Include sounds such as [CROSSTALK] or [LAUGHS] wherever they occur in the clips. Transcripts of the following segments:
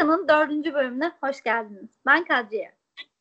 Kayka'nın dördüncü bölümüne hoş geldiniz. Ben Kadriye.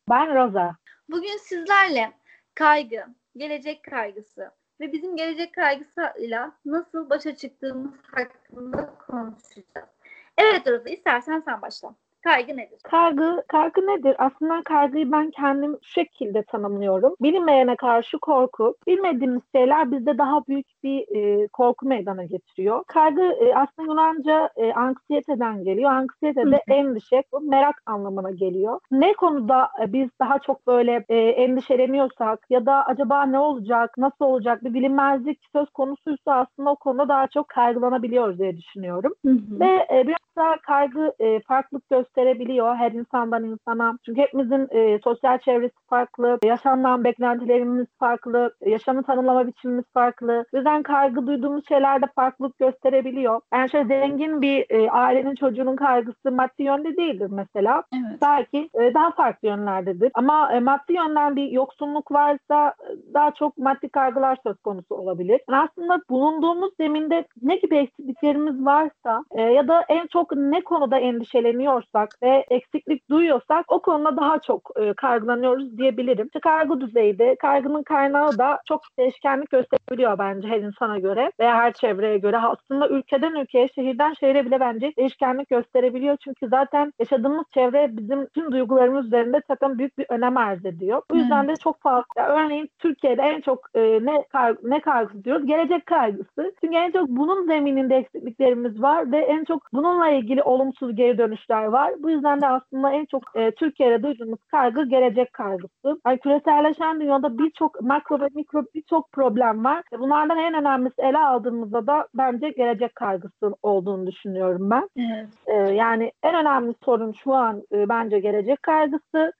Ben Roza. Bugün sizlerle kaygı, gelecek kaygısı ve bizim gelecek kaygısıyla nasıl başa çıktığımız hakkında konuşacağız. Evet Roza istersen sen başla. Kaygı nedir? Kaygı, kaygı nedir? Aslında kaygıyı ben kendim şu şekilde tanımlıyorum. Bilinmeyene karşı korku. Bilmediğimiz şeyler bizde daha büyük bir e, korku meydana getiriyor. Kaygı e, aslında Yunanca e, anksiyeteden geliyor. Anksiyete de endişe, bu merak anlamına geliyor. Ne konuda e, biz daha çok böyle e, endişeleniyorsak ya da acaba ne olacak, nasıl olacak bir bilinmezlik söz konusuysa aslında o konuda daha çok kaygılanabiliyoruz diye düşünüyorum. Hı hı. Ve e, biraz daha kaygı e, farklılık gösterebiliyor her insandan insana. Çünkü hepimizin e, sosyal çevresi farklı, yaşamdan beklentilerimiz farklı, yaşamı tanımlama biçimimiz farklı. O yüzden kaygı duyduğumuz şeylerde farklılık gösterebiliyor. Yani şöyle zengin bir e, ailenin çocuğunun kaygısı maddi yönde değildir mesela. Evet. Belki e, daha farklı yönlerdedir. Ama e, maddi yönden bir yoksunluk varsa e, daha çok maddi kaygılar söz konusu olabilir. Yani aslında bulunduğumuz zeminde ne gibi eksikliklerimiz varsa e, ya da en çok ne konuda endişeleniyorsa yaşıyorsak ve eksiklik duyuyorsak o konuda daha çok e, kaygılanıyoruz diyebilirim. İşte kaygı düzeyde, kaygının kaynağı da çok değişkenlik gösterebiliyor bence her insana göre veya her çevreye göre. Aslında ülkeden ülkeye, şehirden şehire bile bence değişkenlik gösterebiliyor. Çünkü zaten yaşadığımız çevre bizim tüm duygularımız üzerinde zaten büyük bir önem arz ediyor. Bu yüzden de çok fazla. Örneğin Türkiye'de en çok e, ne kaygı, ne kaygısı diyoruz? Gelecek kaygısı. Çünkü en çok bunun zemininde eksikliklerimiz var ve en çok bununla ilgili olumsuz geri dönüşler var. Bu yüzden de aslında en çok e, Türkiye'de duyduğumuz kaygı gelecek kaygısı. Yani küreselleşen dünyada birçok makro ve mikro birçok problem var. E, bunlardan en önemlisi ele aldığımızda da bence gelecek kaygısı olduğunu düşünüyorum ben. Evet. E, yani en önemli sorun şu an e, bence gelecek kaygısı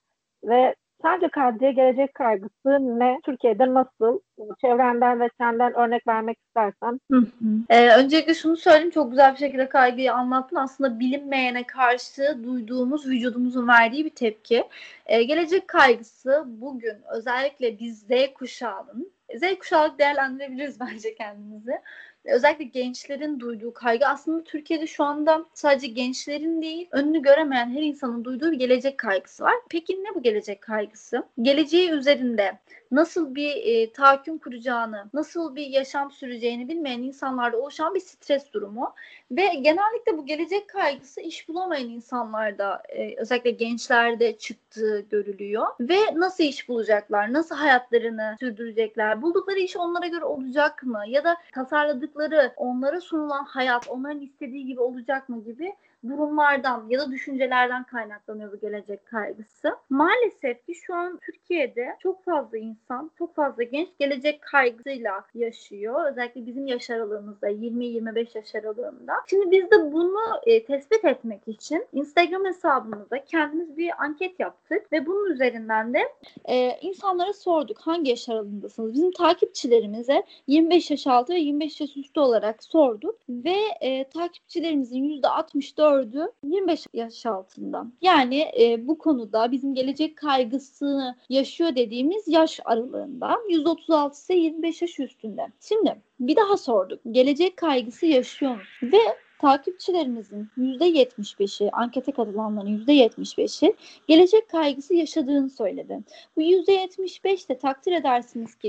ve Sence kardiye gelecek kaygısı ne? Türkiye'de nasıl? Çevrenden ve senden örnek vermek istersen. Hı hı. Ee, öncelikle şunu söyleyeyim. Çok güzel bir şekilde kaygıyı anlattın. Aslında bilinmeyene karşı duyduğumuz vücudumuzun verdiği bir tepki. Ee, gelecek kaygısı bugün özellikle biz Z kuşağının Z kuşağı değerlendirebiliriz [LAUGHS] bence kendimizi özellikle gençlerin duyduğu kaygı aslında Türkiye'de şu anda sadece gençlerin değil önünü göremeyen her insanın duyduğu bir gelecek kaygısı var. Peki ne bu gelecek kaygısı? Geleceği üzerinde nasıl bir e, tahakküm kuracağını, nasıl bir yaşam süreceğini bilmeyen insanlarda oluşan bir stres durumu ve genellikle bu gelecek kaygısı iş bulamayan insanlarda e, özellikle gençlerde çıktığı görülüyor. Ve nasıl iş bulacaklar, nasıl hayatlarını sürdürecekler, buldukları iş onlara göre olacak mı? Ya da tasarladıkları onlara sunulan hayat onların istediği gibi olacak mı? Gibi durumlardan ya da düşüncelerden kaynaklanıyor bu gelecek kaygısı. Maalesef ki şu an Türkiye'de çok fazla insan, çok fazla genç gelecek kaygısıyla yaşıyor. Özellikle bizim yaş aralığımızda 20-25 yaş aralığında. Şimdi biz de bunu e, tespit etmek için Instagram hesabımızda kendimiz bir anket yaptık ve bunun üzerinden de e, insanlara sorduk hangi yaş aralığındasınız? Bizim takipçilerimize 25 yaş altı ve 25 yaş üstü olarak sorduk ve e, takipçilerimizin %64 gördü 25 yaş altında. Yani e, bu konuda bizim gelecek kaygısını yaşıyor dediğimiz yaş aralığında. %36 ise 25 yaş üstünde. Şimdi bir daha sorduk. Gelecek kaygısı yaşıyor musun? Ve takipçilerimizin %75'i, ankete katılanların %75'i gelecek kaygısı yaşadığını söyledi. Bu %75 de takdir edersiniz ki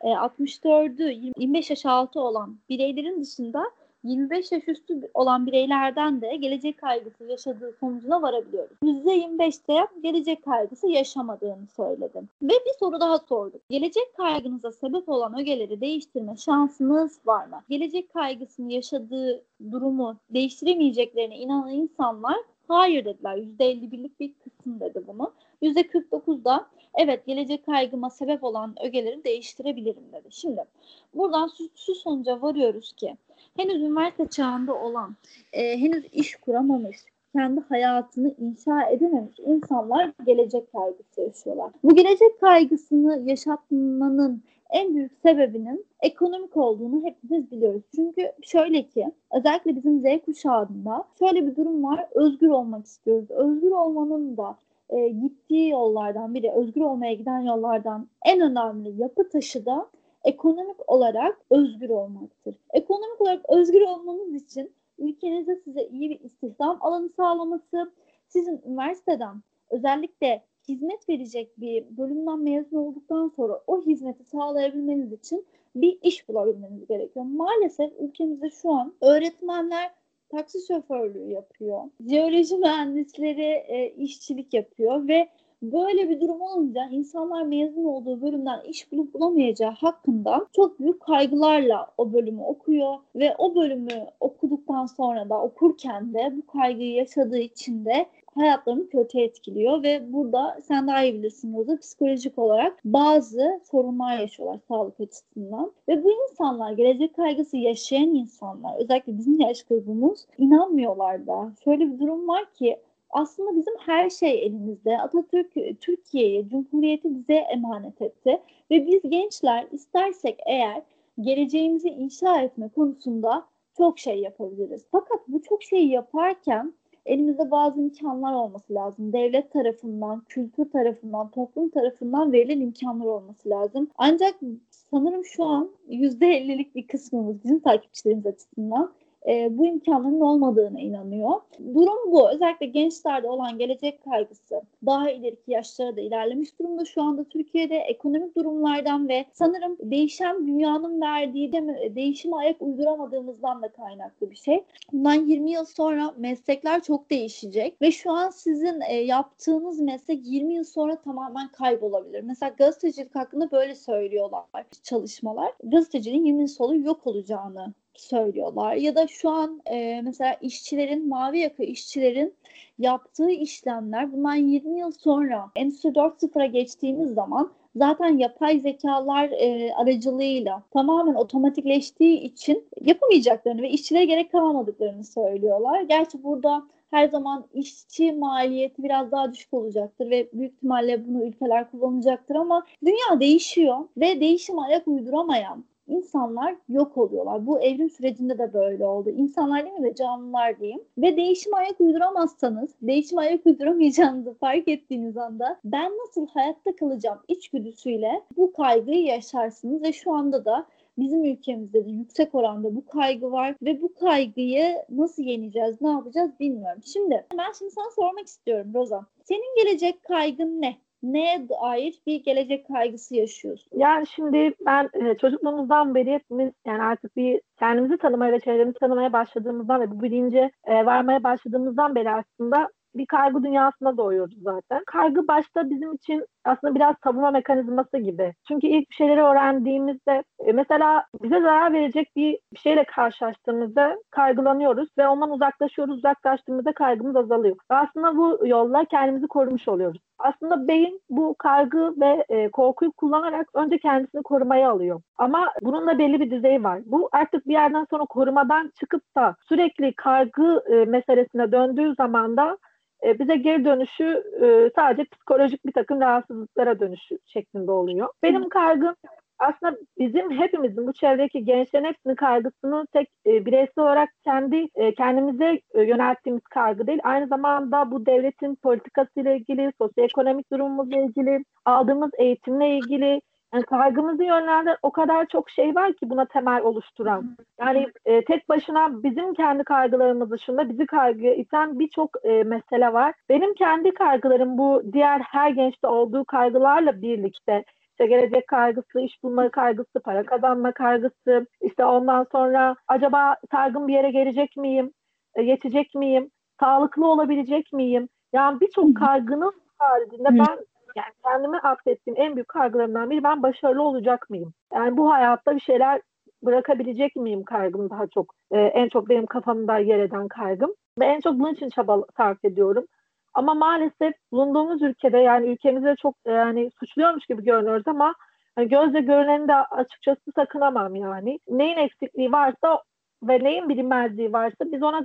%64'ü 25 yaş altı olan bireylerin dışında 25 yaş üstü olan bireylerden de gelecek kaygısı yaşadığı sonucuna varabiliyoruz. %25'te gelecek kaygısı yaşamadığını söyledim. Ve bir soru daha sorduk. Gelecek kaygınıza sebep olan ögeleri değiştirme şansınız var mı? Gelecek kaygısını yaşadığı durumu değiştiremeyeceklerine inanan insanlar hayır dediler. %51'lik bir kısım dedi bunu. %49 da evet gelecek kaygıma sebep olan ögeleri değiştirebilirim dedi. Şimdi buradan şu, şu sonuca varıyoruz ki henüz üniversite çağında olan, e, henüz iş kuramamış, kendi hayatını inşa edememiş insanlar gelecek kaygısı yaşıyorlar. Bu gelecek kaygısını yaşatmanın en büyük sebebinin ekonomik olduğunu hepimiz biliyoruz. Çünkü şöyle ki özellikle bizim Z kuşağında şöyle bir durum var. Özgür olmak istiyoruz. Özgür olmanın da e, gittiği yollardan biri, özgür olmaya giden yollardan en önemli yapı taşı da ekonomik olarak özgür olmaktır. Ekonomik olarak özgür olmamız için ülkenizde size iyi bir istihdam alanı sağlaması, sizin üniversiteden özellikle hizmet verecek bir bölümden mezun olduktan sonra o hizmeti sağlayabilmeniz için bir iş bulabilmeniz gerekiyor. Maalesef ülkemizde şu an öğretmenler taksi şoförlüğü yapıyor. Jeoloji mühendisleri e, işçilik yapıyor ve Böyle bir durum olunca insanlar mezun olduğu bölümden iş bulup bulamayacağı hakkında çok büyük kaygılarla o bölümü okuyor ve o bölümü okuduktan sonra da okurken de bu kaygıyı yaşadığı için de hayatlarını kötü etkiliyor ve burada sen daha iyi bilirsin Roza psikolojik olarak bazı sorunlar yaşıyorlar sağlık açısından ve bu insanlar gelecek kaygısı yaşayan insanlar özellikle bizim yaş grubumuz inanmıyorlar da. Şöyle bir durum var ki aslında bizim her şey elimizde. Atatürk Türkiye'yi, Cumhuriyeti bize emanet etti. Ve biz gençler istersek eğer geleceğimizi inşa etme konusunda çok şey yapabiliriz. Fakat bu çok şeyi yaparken elimizde bazı imkanlar olması lazım. Devlet tarafından, kültür tarafından, toplum tarafından verilen imkanlar olması lazım. Ancak sanırım şu an %50'lik bir kısmımız bizim takipçilerimiz açısından e, bu imkanların olmadığına inanıyor. Durum bu. Özellikle gençlerde olan gelecek kaygısı daha ileriki yaşlara da ilerlemiş durumda. Şu anda Türkiye'de ekonomik durumlardan ve sanırım değişen dünyanın verdiği de değişime ayak uyduramadığımızdan da kaynaklı bir şey. Bundan 20 yıl sonra meslekler çok değişecek ve şu an sizin e, yaptığınız meslek 20 yıl sonra tamamen kaybolabilir. Mesela gazetecilik hakkında böyle söylüyorlar çalışmalar. Gazeteciliğin 20 yıl sonra yok olacağını söylüyorlar. Ya da şu an e, mesela işçilerin, mavi yaka işçilerin yaptığı işlemler bundan 20 yıl sonra Endüstri 4.0'a geçtiğimiz zaman zaten yapay zekalar e, aracılığıyla tamamen otomatikleştiği için yapamayacaklarını ve işçilere gerek kalmadıklarını söylüyorlar. Gerçi burada her zaman işçi maliyeti biraz daha düşük olacaktır ve büyük ihtimalle bunu ülkeler kullanacaktır ama dünya değişiyor ve değişim ayak uyduramayan insanlar yok oluyorlar. Bu evrim sürecinde de böyle oldu. İnsanlar değil mi de canlılar diyeyim. Ve değişim ayak uyduramazsanız, değişim ayak uyduramayacağınızı fark ettiğiniz anda ben nasıl hayatta kalacağım içgüdüsüyle bu kaygıyı yaşarsınız ve şu anda da bizim ülkemizde de yüksek oranda bu kaygı var ve bu kaygıyı nasıl yeneceğiz, ne yapacağız bilmiyorum. Şimdi ben şimdi sana sormak istiyorum Roza. Senin gelecek kaygın ne? Neye dair bir gelecek kaygısı yaşıyorsun? Yani şimdi ben e, çocukluğumuzdan beri hepimiz yani artık bir kendimizi tanımaya ve çevremizi tanımaya başladığımızdan ve bu bilince e, varmaya başladığımızdan beri aslında bir kaygı dünyasına doğuyoruz zaten. Kaygı başta bizim için aslında biraz savunma mekanizması gibi. Çünkü ilk bir şeyleri öğrendiğimizde e, mesela bize zarar verecek bir, şeyle karşılaştığımızda kaygılanıyoruz ve ondan uzaklaşıyoruz. Uzaklaştığımızda kaygımız azalıyor. Aslında bu yolla kendimizi korumuş oluyoruz. Aslında beyin bu kaygı ve e, korkuyu kullanarak önce kendisini korumaya alıyor. Ama bunun da belli bir düzeyi var. Bu artık bir yerden sonra korumadan çıkıp da sürekli kaygı e, meselesine döndüğü zaman da e, bize geri dönüşü e, sadece psikolojik bir takım rahatsızlıklara dönüşü şeklinde oluyor. Benim kaygım aslında bizim hepimizin bu çevredeki gençlerin hepsinin kaygısını tek e, bireysel olarak kendi e, kendimize e, yönelttiğimiz kaygı değil. Aynı zamanda bu devletin politikasıyla ilgili, sosyoekonomik durumumuzla ilgili, aldığımız eğitimle ilgili, yani kaygımızı yönlendiren o kadar çok şey var ki buna temel oluşturan. Yani e, tek başına bizim kendi kaygılarımız dışında bizi kaygıya iten birçok e, mesele var. Benim kendi kaygılarım bu diğer her gençte olduğu kaygılarla birlikte işte gelecek kaygısı, iş bulma kaygısı, para kazanma kaygısı, işte ondan sonra acaba saygın bir yere gelecek miyim, e, yetecek miyim, sağlıklı olabilecek miyim? Yani birçok kaygının haricinde ben yani kendime affettiğim en büyük kaygılarımdan biri ben başarılı olacak mıyım? Yani bu hayatta bir şeyler bırakabilecek miyim kaygım daha çok. Ee, en çok benim kafamda yer eden kaygım. Ve en çok bunun için çaba sarf ediyorum. Ama maalesef bulunduğumuz ülkede yani ülkemizde çok yani suçluyormuş gibi görünüyoruz ama hani gözle görüneni de açıkçası sakınamam yani. Neyin eksikliği varsa ve neyin bilinmezliği varsa biz ona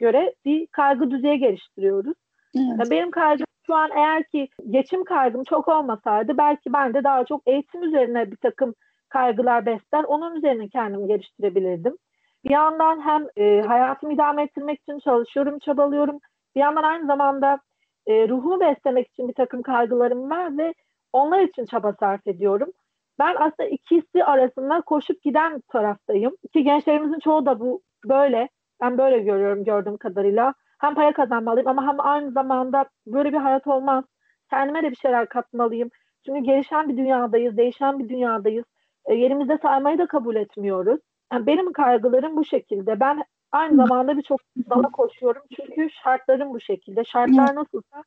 göre bir kaygı düzeyi geliştiriyoruz. Evet. Yani benim kaygım şu an eğer ki geçim kaygım çok olmasaydı belki ben de daha çok eğitim üzerine bir takım kaygılar besler. Onun üzerine kendimi geliştirebilirdim. Bir yandan hem e, hayatımı idame ettirmek için çalışıyorum, çabalıyorum. Bir yandan aynı zamanda e, ruhumu beslemek için bir takım kaygılarım var ve onlar için çaba sarf ediyorum. Ben aslında ikisi arasında koşup giden taraftayım. Ki gençlerimizin çoğu da bu böyle. Ben böyle görüyorum gördüğüm kadarıyla. Hem para kazanmalıyım ama hem aynı zamanda böyle bir hayat olmaz. Kendime de bir şeyler katmalıyım. Çünkü gelişen bir dünyadayız, değişen bir dünyadayız. E, yerimizde saymayı da kabul etmiyoruz. Yani benim kaygılarım bu şekilde. Ben aynı zamanda birçok dala koşuyorum. Çünkü şartlarım bu şekilde. Şartlar nasılsa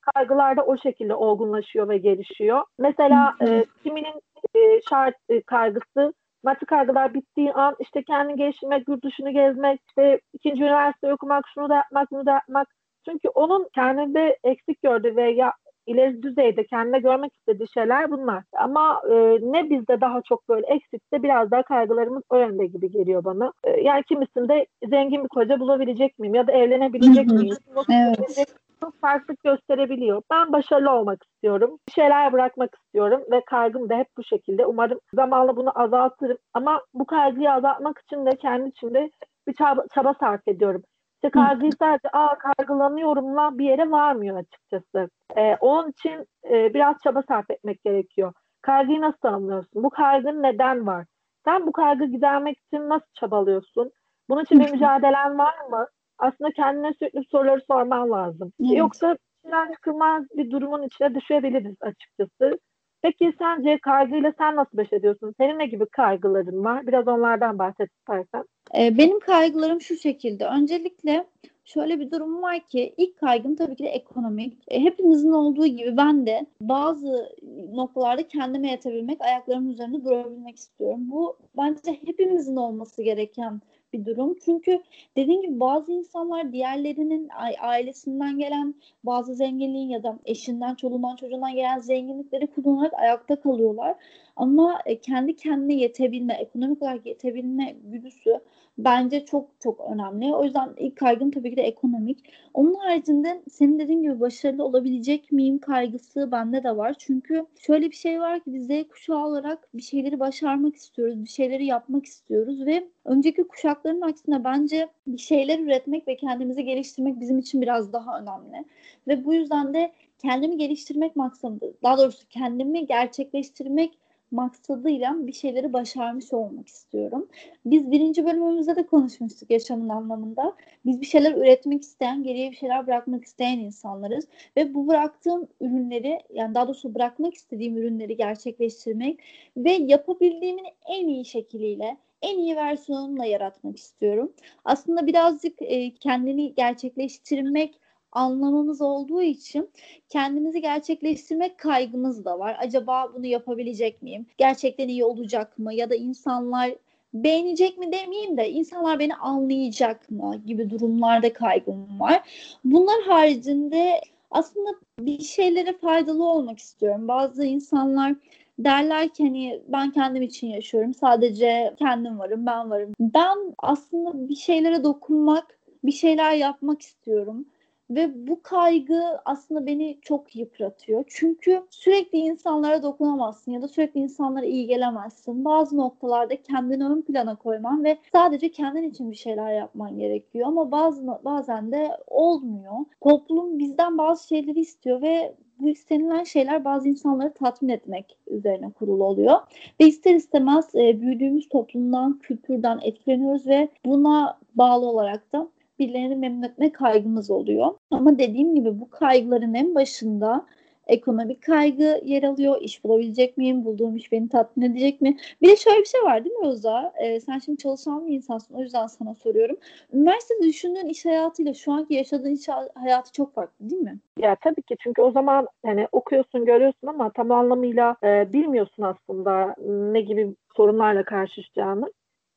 kaygılar da o şekilde olgunlaşıyor ve gelişiyor. Mesela e, kiminin e, şart e, kaygısı maddi kaygılar bittiği an işte kendini geliştirmek, yurt dışını gezmek, işte ikinci üniversite okumak, şunu da yapmak, bunu da yapmak. Çünkü onun kendinde eksik gördüğü ve ya ileri düzeyde kendine görmek istediği şeyler bunlar. Ama e, ne bizde daha çok böyle eksikse biraz daha kaygılarımız o yönde gibi geliyor bana. E, yani kimisinde zengin bir koca bulabilecek miyim ya da evlenebilecek miyim? Evet farklılık gösterebiliyor. Ben başarılı olmak istiyorum. Bir şeyler bırakmak istiyorum ve kaygım da hep bu şekilde. Umarım zamanla bunu azaltırım. Ama bu kaygıyı azaltmak için de kendi içimde bir çaba, çaba sarf ediyorum. İşte kaygıyı sadece aa kaygılanıyorumla bir yere varmıyor açıkçası. Ee, onun için e, biraz çaba sarf etmek gerekiyor. Kaygıyı nasıl tanımlıyorsun? Bu kaygın neden var? Sen bu kaygı gidermek için nasıl çabalıyorsun? Bunun için bir mücadelen var mı? Aslında kendine sürekli soruları sorman lazım. Evet. Yoksa içinden çıkılmaz bir durumun içine düşebiliriz açıkçası. Peki sence kaygıyla sen nasıl baş ediyorsun? Senin ne gibi kaygıların var? Biraz onlardan bahset istersen. Ee, benim kaygılarım şu şekilde. Öncelikle şöyle bir durum var ki ilk kaygım tabii ki de ekonomik. E, hepimizin olduğu gibi ben de bazı noktalarda kendime yetebilmek, ayaklarımın üzerinde durabilmek istiyorum. Bu bence hepimizin olması gereken bir durum. Çünkü dediğim gibi bazı insanlar diğerlerinin ailesinden gelen bazı zenginliğin ya da eşinden, çoluğundan, çocuğundan gelen zenginlikleri kullanarak ayakta kalıyorlar. Ama e, kendi kendine yetebilme, ekonomik olarak yetebilme güdüsü bence çok çok önemli. O yüzden ilk kaygım tabii ki de ekonomik. Onun haricinde senin dediğin gibi başarılı olabilecek miyim kaygısı bende de var. Çünkü şöyle bir şey var ki biz Z kuşağı olarak bir şeyleri başarmak istiyoruz, bir şeyleri yapmak istiyoruz ve önceki kuşakların aksine bence bir şeyler üretmek ve kendimizi geliştirmek bizim için biraz daha önemli. Ve bu yüzden de kendimi geliştirmek maksadı, daha doğrusu kendimi gerçekleştirmek maksadıyla bir şeyleri başarmış olmak istiyorum. Biz birinci bölümümüzde de konuşmuştuk yaşamın anlamında. Biz bir şeyler üretmek isteyen, geriye bir şeyler bırakmak isteyen insanlarız. Ve bu bıraktığım ürünleri, yani daha doğrusu bırakmak istediğim ürünleri gerçekleştirmek ve yapabildiğimin en iyi şekliyle, en iyi versiyonumla yaratmak istiyorum. Aslında birazcık e, kendini gerçekleştirmek anlamamız olduğu için kendimizi gerçekleştirmek kaygımız da var. Acaba bunu yapabilecek miyim? Gerçekten iyi olacak mı? Ya da insanlar beğenecek mi demeyeyim de insanlar beni anlayacak mı gibi durumlarda kaygım var. Bunlar haricinde aslında bir şeylere faydalı olmak istiyorum. Bazı insanlar derler ki hani ben kendim için yaşıyorum. Sadece kendim varım, ben varım. Ben aslında bir şeylere dokunmak, bir şeyler yapmak istiyorum. Ve bu kaygı aslında beni çok yıpratıyor. Çünkü sürekli insanlara dokunamazsın ya da sürekli insanlara iyi gelemezsin. Bazı noktalarda kendini ön plana koyman ve sadece kendin için bir şeyler yapman gerekiyor. Ama bazı bazen de olmuyor. Toplum bizden bazı şeyleri istiyor ve bu istenilen şeyler bazı insanları tatmin etmek üzerine kurulu oluyor. Ve ister istemez e, büyüdüğümüz toplumdan, kültürden etkileniyoruz ve buna bağlı olarak da birilerini memnun etme kaygımız oluyor. Ama dediğim gibi bu kaygıların en başında ekonomik kaygı yer alıyor. İş bulabilecek miyim? Bulduğum iş beni tatmin edecek mi? Bir de şöyle bir şey var değil mi Roza? Ee, sen şimdi çalışan bir insansın. O yüzden sana soruyorum. Üniversitede düşündüğün iş hayatıyla şu anki yaşadığın iş hayatı çok farklı değil mi? Ya tabii ki çünkü o zaman hani okuyorsun, görüyorsun ama tam anlamıyla e, bilmiyorsun aslında ne gibi sorunlarla karşılaşacağını.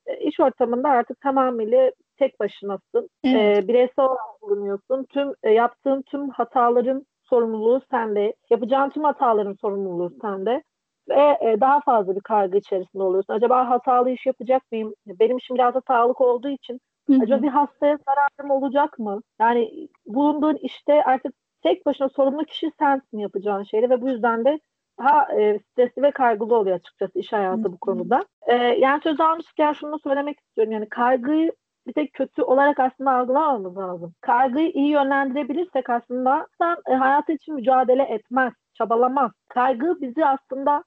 E, iş ortamında artık tamamıyla tek başınasın. Evet. E, bireysel olarak bulunuyorsun. Tüm e, yaptığın tüm hataların sorumluluğu sende. Yapacağın tüm hataların sorumluluğu sende. Ve e, daha fazla bir kaygı içerisinde oluyorsun. Acaba hatalı iş yapacak mıyım? Benim işim biraz da sağlık olduğu için Hı-hı. acaba bir hastaya zararım olacak mı? Yani bulunduğun işte artık tek başına sorumlu kişi sensin yapacağın şeyle ve bu yüzden de daha e, stresli ve kaygılı oluyor açıkçası iş hayatı bu konuda. E, yani söz almışken şunu söylemek istiyorum. Yani kaygıyı bir tek kötü olarak aslında algılamamız lazım. Kaygıyı iyi yönlendirebilirsek aslında insan e, hayatı için mücadele etmez, çabalamaz. Kaygı bizi aslında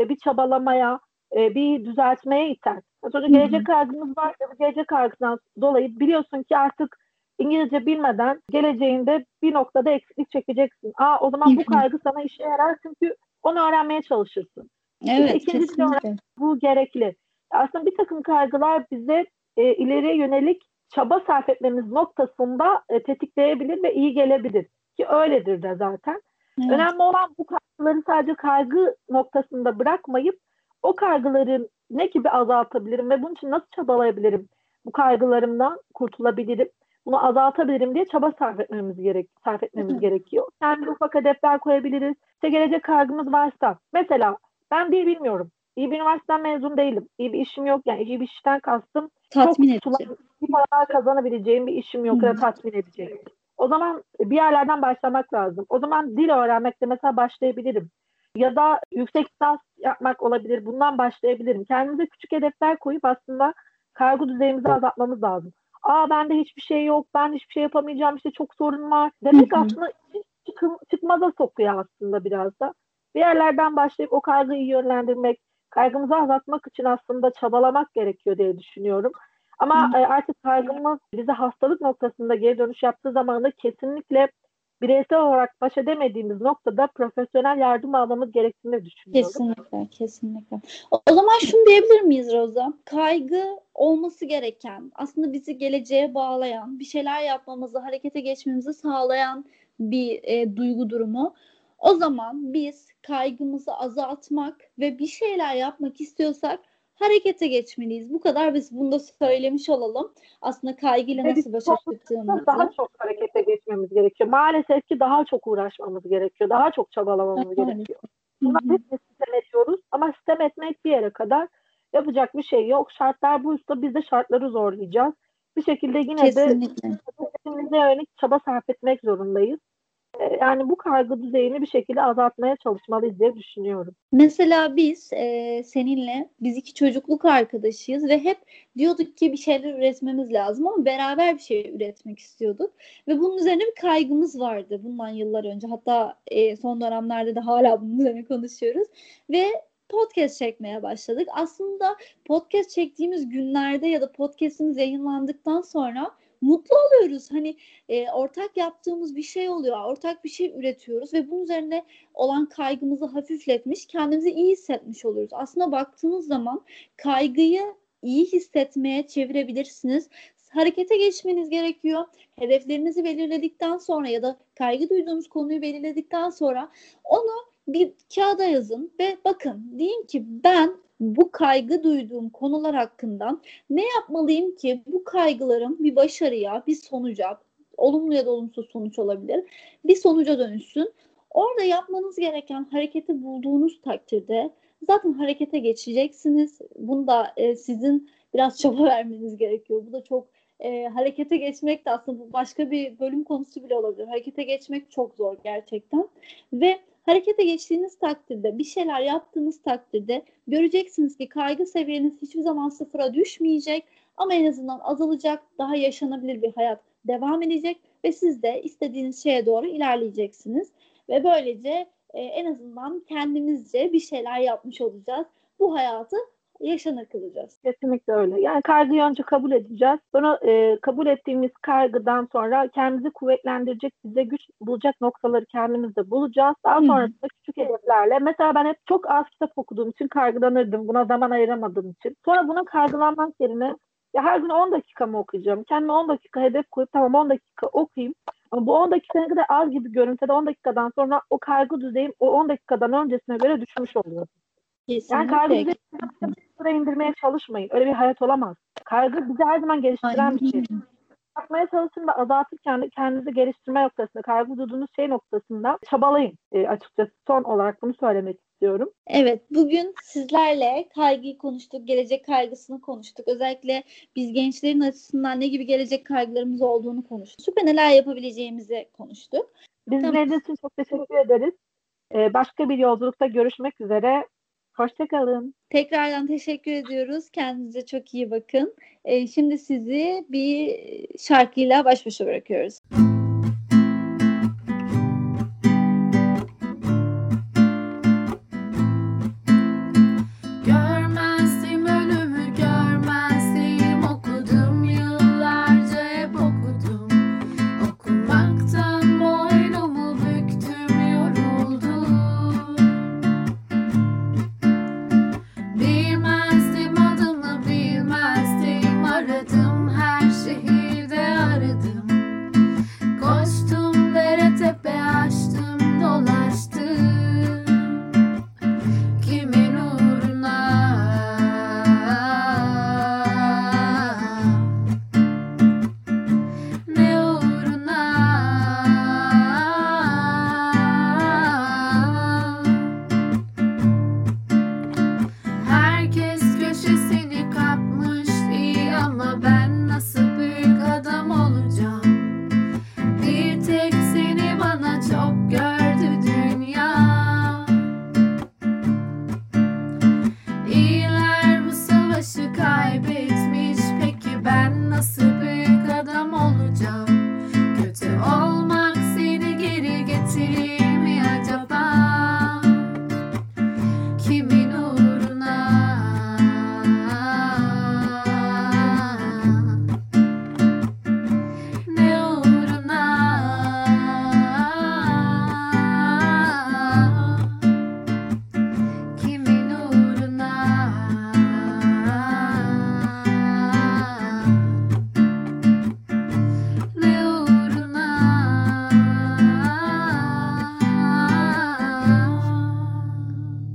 e, bir çabalamaya, e, bir düzeltmeye iter. Sonra gelecek kaygımız var. Bu gelecek kaygısından dolayı biliyorsun ki artık İngilizce bilmeden geleceğinde bir noktada eksiklik çekeceksin. Aa o zaman bu kaygı sana işe yarar çünkü onu öğrenmeye çalışırsın. Evet, ikinci kesinlikle. Bu gerekli. Aslında bir takım kaygılar bize e, ileriye yönelik çaba sarf etmemiz noktasında e, tetikleyebilir ve iyi gelebilir. Ki öyledir de zaten. Evet. Önemli olan bu kaygıları sadece kaygı noktasında bırakmayıp o kaygıların ne gibi azaltabilirim ve bunun için nasıl çabalayabilirim? Bu kaygılarımdan kurtulabilirim. Bunu azaltabilirim diye çaba sarf etmemiz gerek sarf etmemiz Hı. gerekiyor. Kendi ufak hedefler koyabiliriz. İşte gelecek kaygımız varsa mesela ben dil bilmiyorum. İyi bir üniversiteden mezun değilim. İyi bir işim yok. Yani iyi bir işten kastım. Tatmin çok edici. para kazanabileceğim bir işim yok ya tatmin edecek. O zaman bir yerlerden başlamak lazım. O zaman dil öğrenmekle mesela başlayabilirim. Ya da yüksek lisans yapmak olabilir. Bundan başlayabilirim. Kendimize küçük hedefler koyup aslında kaygı düzeyimizi azaltmamız lazım. Aa bende hiçbir şey yok, ben hiçbir şey yapamayacağım, işte çok sorun var. Demek aslında çıkım, çıkmaza sokuyor aslında biraz da. Bir yerlerden başlayıp o kaygıyı yönlendirmek, kaygımızı azaltmak için aslında çabalamak gerekiyor diye düşünüyorum. Ama e, artık kaygımız bize hastalık noktasında geri dönüş yaptığı zaman da kesinlikle bireysel olarak baş edemediğimiz noktada profesyonel yardım almamız gerektiğini düşünüyorum. Kesinlikle, kesinlikle. O zaman şunu diyebilir miyiz Roza? Kaygı olması gereken, aslında bizi geleceğe bağlayan, bir şeyler yapmamızı, harekete geçmemizi sağlayan bir e, duygu durumu. O zaman biz kaygımızı azaltmak ve bir şeyler yapmak istiyorsak harekete geçmeliyiz. Bu kadar biz bunu da söylemiş olalım. Aslında kaygıyla Ve nasıl başa çıktığımızı. daha çok harekete geçmemiz gerekiyor. Maalesef ki daha çok uğraşmamız gerekiyor. Daha çok çabalamamız Maalesef. gerekiyor. Hı. hepimiz sitem ediyoruz ama sitem etmek bir yere kadar yapacak bir şey yok. Şartlar buysa biz de şartları zorlayacağız. Bir şekilde yine de Kesinlikle. hedefimize yönelik çaba sarf etmek zorundayız. Ee, Yani bu kaygı düzeyini bir şekilde azaltmaya çalışmalıyız diye düşünüyorum. Mesela biz e, seninle biz iki çocukluk arkadaşıyız ve hep diyorduk ki bir şeyler üretmemiz lazım ama beraber bir şey üretmek istiyorduk ve bunun üzerine bir kaygımız vardı bundan yıllar önce hatta e, son dönemlerde de hala bunun üzerine konuşuyoruz ve podcast çekmeye başladık. Aslında podcast çektiğimiz günlerde ya da podcastimiz yayınlandıktan sonra mutlu oluyoruz. Hani e, ortak yaptığımız bir şey oluyor, ortak bir şey üretiyoruz ve bunun üzerine olan kaygımızı hafifletmiş, kendimizi iyi hissetmiş oluyoruz. Aslında baktığınız zaman kaygıyı iyi hissetmeye çevirebilirsiniz. Harekete geçmeniz gerekiyor. Hedeflerinizi belirledikten sonra ya da kaygı duyduğunuz konuyu belirledikten sonra onu bir kağıda yazın ve bakın deyin ki ben bu kaygı duyduğum konular hakkında ne yapmalıyım ki bu kaygılarım bir başarıya, bir sonuca, olumlu ya da olumsuz sonuç olabilir, bir sonuca dönüşsün. Orada yapmanız gereken hareketi bulduğunuz takdirde zaten harekete geçeceksiniz. Bunda e, sizin biraz çaba [LAUGHS] vermeniz gerekiyor. Bu da çok e, harekete geçmek de aslında başka bir bölüm konusu bile olabilir. Harekete geçmek çok zor gerçekten. Ve harekete geçtiğiniz takdirde, bir şeyler yaptığınız takdirde göreceksiniz ki kaygı seviyeniz hiçbir zaman sıfıra düşmeyecek ama en azından azalacak, daha yaşanabilir bir hayat devam edecek ve siz de istediğiniz şeye doğru ilerleyeceksiniz ve böylece e, en azından kendimizce bir şeyler yapmış olacağız. Bu hayatı yaşanır kılacağız. Kesinlikle öyle. Yani kaygıyı önce kabul edeceğiz. Sonra e, kabul ettiğimiz kaygıdan sonra kendimizi kuvvetlendirecek, bize güç bulacak noktaları kendimizde bulacağız. Daha sonrasında küçük hedeflerle. Mesela ben hep çok az kitap okuduğum için kaygılanırdım. Buna zaman ayıramadığım için. Sonra buna kaygılanmak yerine ya her gün 10 dakika mı okuyacağım? Kendime 10 dakika hedef koyup tamam 10 dakika okuyayım. Ama bu 10 dakika ne kadar az gibi görünse de 10 dakikadan sonra o kaygı düzeyim o 10 dakikadan öncesine göre düşmüş oluyor. Yani Kesinlikle. düzeyini sıra indirmeye çalışmayın. Öyle bir hayat olamaz. Kaygı bizi her zaman geliştiren bir şey. Yapmaya çalışın ve azaltırken de kendinizi geliştirme noktasında, kaygı duyduğunuz şey noktasında çabalayın e, açıkçası. Son olarak bunu söylemek istiyorum. Evet, bugün sizlerle kaygıyı konuştuk, gelecek kaygısını konuştuk. Özellikle biz gençlerin açısından ne gibi gelecek kaygılarımız olduğunu konuştuk ve neler yapabileceğimizi konuştuk. Biz Tamam. için çok teşekkür ederiz. E, başka bir yolculukta görüşmek üzere. Hoşçakalın. Tekrardan teşekkür ediyoruz. Kendinize çok iyi bakın. Ee, şimdi sizi bir şarkıyla baş başa bırakıyoruz.